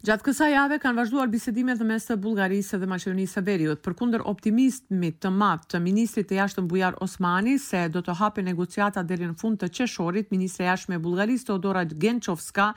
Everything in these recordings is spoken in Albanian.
Gjatë kësaj jave kanë vazhduar bisedimet në mes të Bullgarisë dhe Maqedonisë së Veriut, përkundër optimizmit të madh të ministrit të Jashtëm Bujar Osmani se do të hapen negociatat deri në fund të qershorit, ministrja e Jashtme e Bullgarisë, Teodora Genchovska,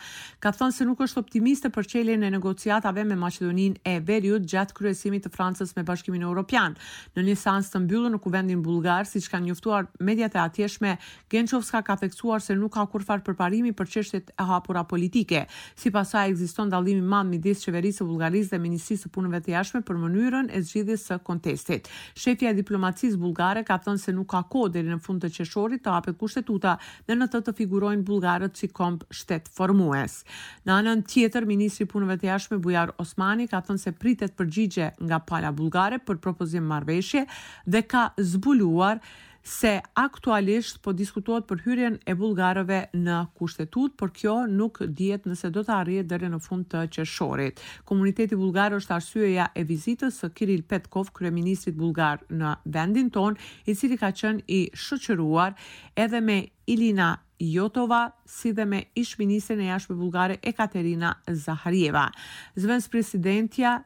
ka thënë se nuk është optimiste për çeljen e negociatave me Maqedoninë e Veriut gjatë kryesimit të Francës me Bashkimin Europian. Në një seancë të mbyllur në Kuvendin bullgar, siç kanë njoftuar mediat e atjeshme, Genchovska ka theksuar se nuk ka kurrfarë përparimi për çështjet e hapura politike. Sipas saj, ekziston dallim i madh midis Qeverisë së Bullgarisë dhe Ministrisë së Punëve të Jashtme për mënyrën e zgjidhjes së kontestit. Shefja e diplomacisë bullgare ka thënë se nuk ka kohë deri në fund të qershorit të hapet Kushtetuta dhe në të të figurojnë bullgarët si komb shtetformues. Në anën tjetër, ministri i Punëve të Jashtme Bujar Osmani ka thënë se pritet përgjigje nga pala bullgare për propozim marrëveshje dhe ka zbuluar se aktualisht po diskutohet për hyrjen e bullgarëve në Kushtetutë, por kjo nuk dihet nëse do të arrihet deri në fund të qershorit. Komuniteti bullgar është arsyeja e vizitës së Kiril Petkov, kryeministrit bullgar në vendin tonë, i cili ka qenë i shoqëruar edhe me Ilina Jotova si dhe me ish-ministren e Jashtme bullgare Ekaterina Zaharieva. Zëvendëspresidentja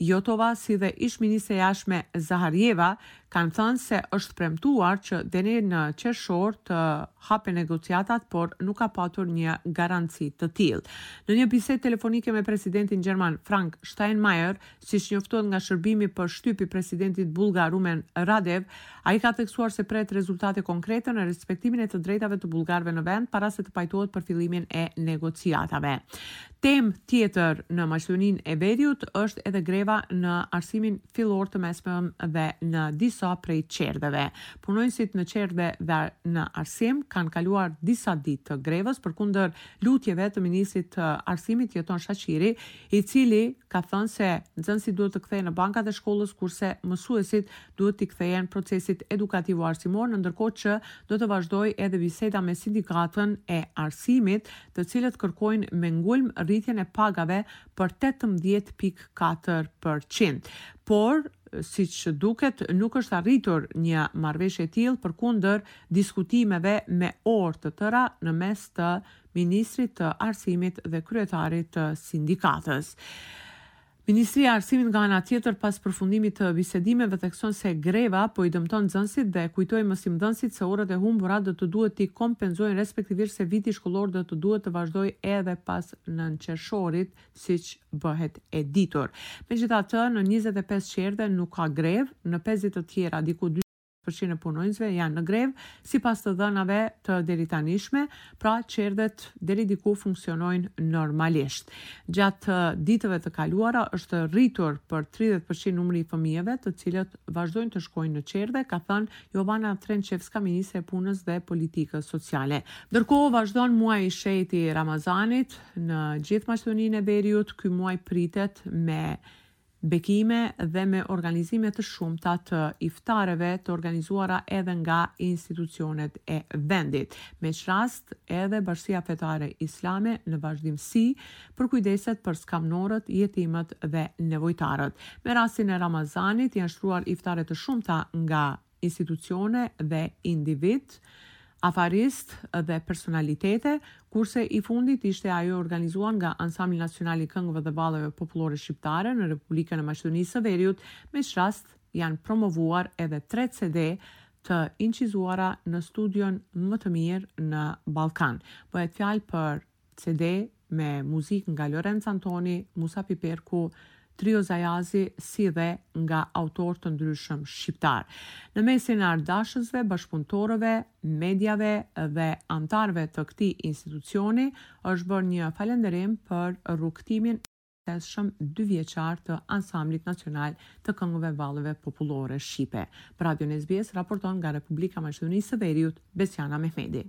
Jotova si dhe ish-ministrja e Jashtme Zaharieva kanë thënë se është premtuar që deri në qershor të hapen negociatat, por nuk ka patur një garanci të tillë. Në një bisedë telefonike me presidentin gjerman Frank Steinmeier, Siç njoftohet nga shërbimi për shtyp i presidentit bullgar Rumen Radev, ai ka theksuar se pret rezultate konkrete në respektimin e të drejtave të bullgarëve në vend para se të pajtohet për fillimin e negociatave. Temë tjetër në Maqedoninë e Veriut është edhe greva në arsimin fillor të mesmëm dhe në disa prej çerdheve. Punonjësit në çerdhe dhe në arsim kanë kaluar disa ditë të grevës përkundër lutjeve të ministrit të Arsimit Jeton Shaqiri, i cili ka thënë se nxënësit duhet të kthehen në bankat e shkollës kurse mësuesit duhet t'i kthehen procesit edukativo-arsimor në ndërkohë që do të vazhdojë edhe biseda me sindikatën e arsimit të cilët kërkojnë me ngulm rritjen e pagave për tetëmbëdhjetë pikë katër për qind por siç duket nuk është arritur një marrëveshje e tillë përkundër diskutimeve me orë të tëra në mes të ministrit të Arsimit dhe kryetarit të Sindikatës. Ministria e Arsimit nga ana tjetër pas përfundimit të bisedimeve thekson se greva po i dëmton nxënësit dhe kujtoi mësimdhënësit se orët e humbura do të duhet t'i kompenzojnë respektivisht se viti shkollor do të duhet të vazhdojë edhe pas nëntë qershorit siç bëhet e ditur. Megjithatë, në njëzet e pesë qerdhe nuk ka grevë, në pesëdhjetë të tjera diku Përqind e punonjësve janë në grevë, sipas të dhënave të deritanishme, pra çerdhet deri diku funksionojnë normalisht. Gjatë ditëve të kaluara është rritur për tridhjetë përqind numri i fëmijëve të cilët vazhdojnë të shkojnë në çerdhe, ka thënë Jovana Trençevska, ministre e Punës dhe Politikës Sociale. Ndërkohë vazhdon muaji i shenjtë i Ramazanit në gjithë Maqedoninë e Veriut, ky muaj pritet me Bekime dhe me organizime të shumta të iftareve të organizuara edhe nga institucionet e vendit, me ç'rast edhe Bashkësia Fetare Islame në vazhdimësi përkujdeset për skamnorët, jetimët dhe nevojtarët. Me rastin e Ramazanit janë shtruar iftare të shumta nga institucione dhe individë, afaristë dhe personalitete, kurse i fundit ishte ajo e organizuar nga Ansambli Nacional i Këngëve dhe Valleve Popullore Shqiptare në Republikën e Maqedonisë së Veriut, me ç'rast janë promovuar edhe tre CD të incizuara në studion më të mirë në Ballkan. Bëhet fjalë për CD me muzikë nga Lorenc Antoni, Musa Piperku, Trio Zajazi si dhe nga autorë të ndryshëm shqiptarë. Në mesin e artdashësve, bashkëpunëtorëve, mediave dhe anëtarëve të këtij institucioni është bërë një falënderim për rrugëtimin tashmë dy vjeçar të Ansamblit Nacional të Këngëve Valleve Popullore Shqipe. Për Radion SBS raporton nga Republika e Maqedonisë së Veriut, Besjana Mehmedi.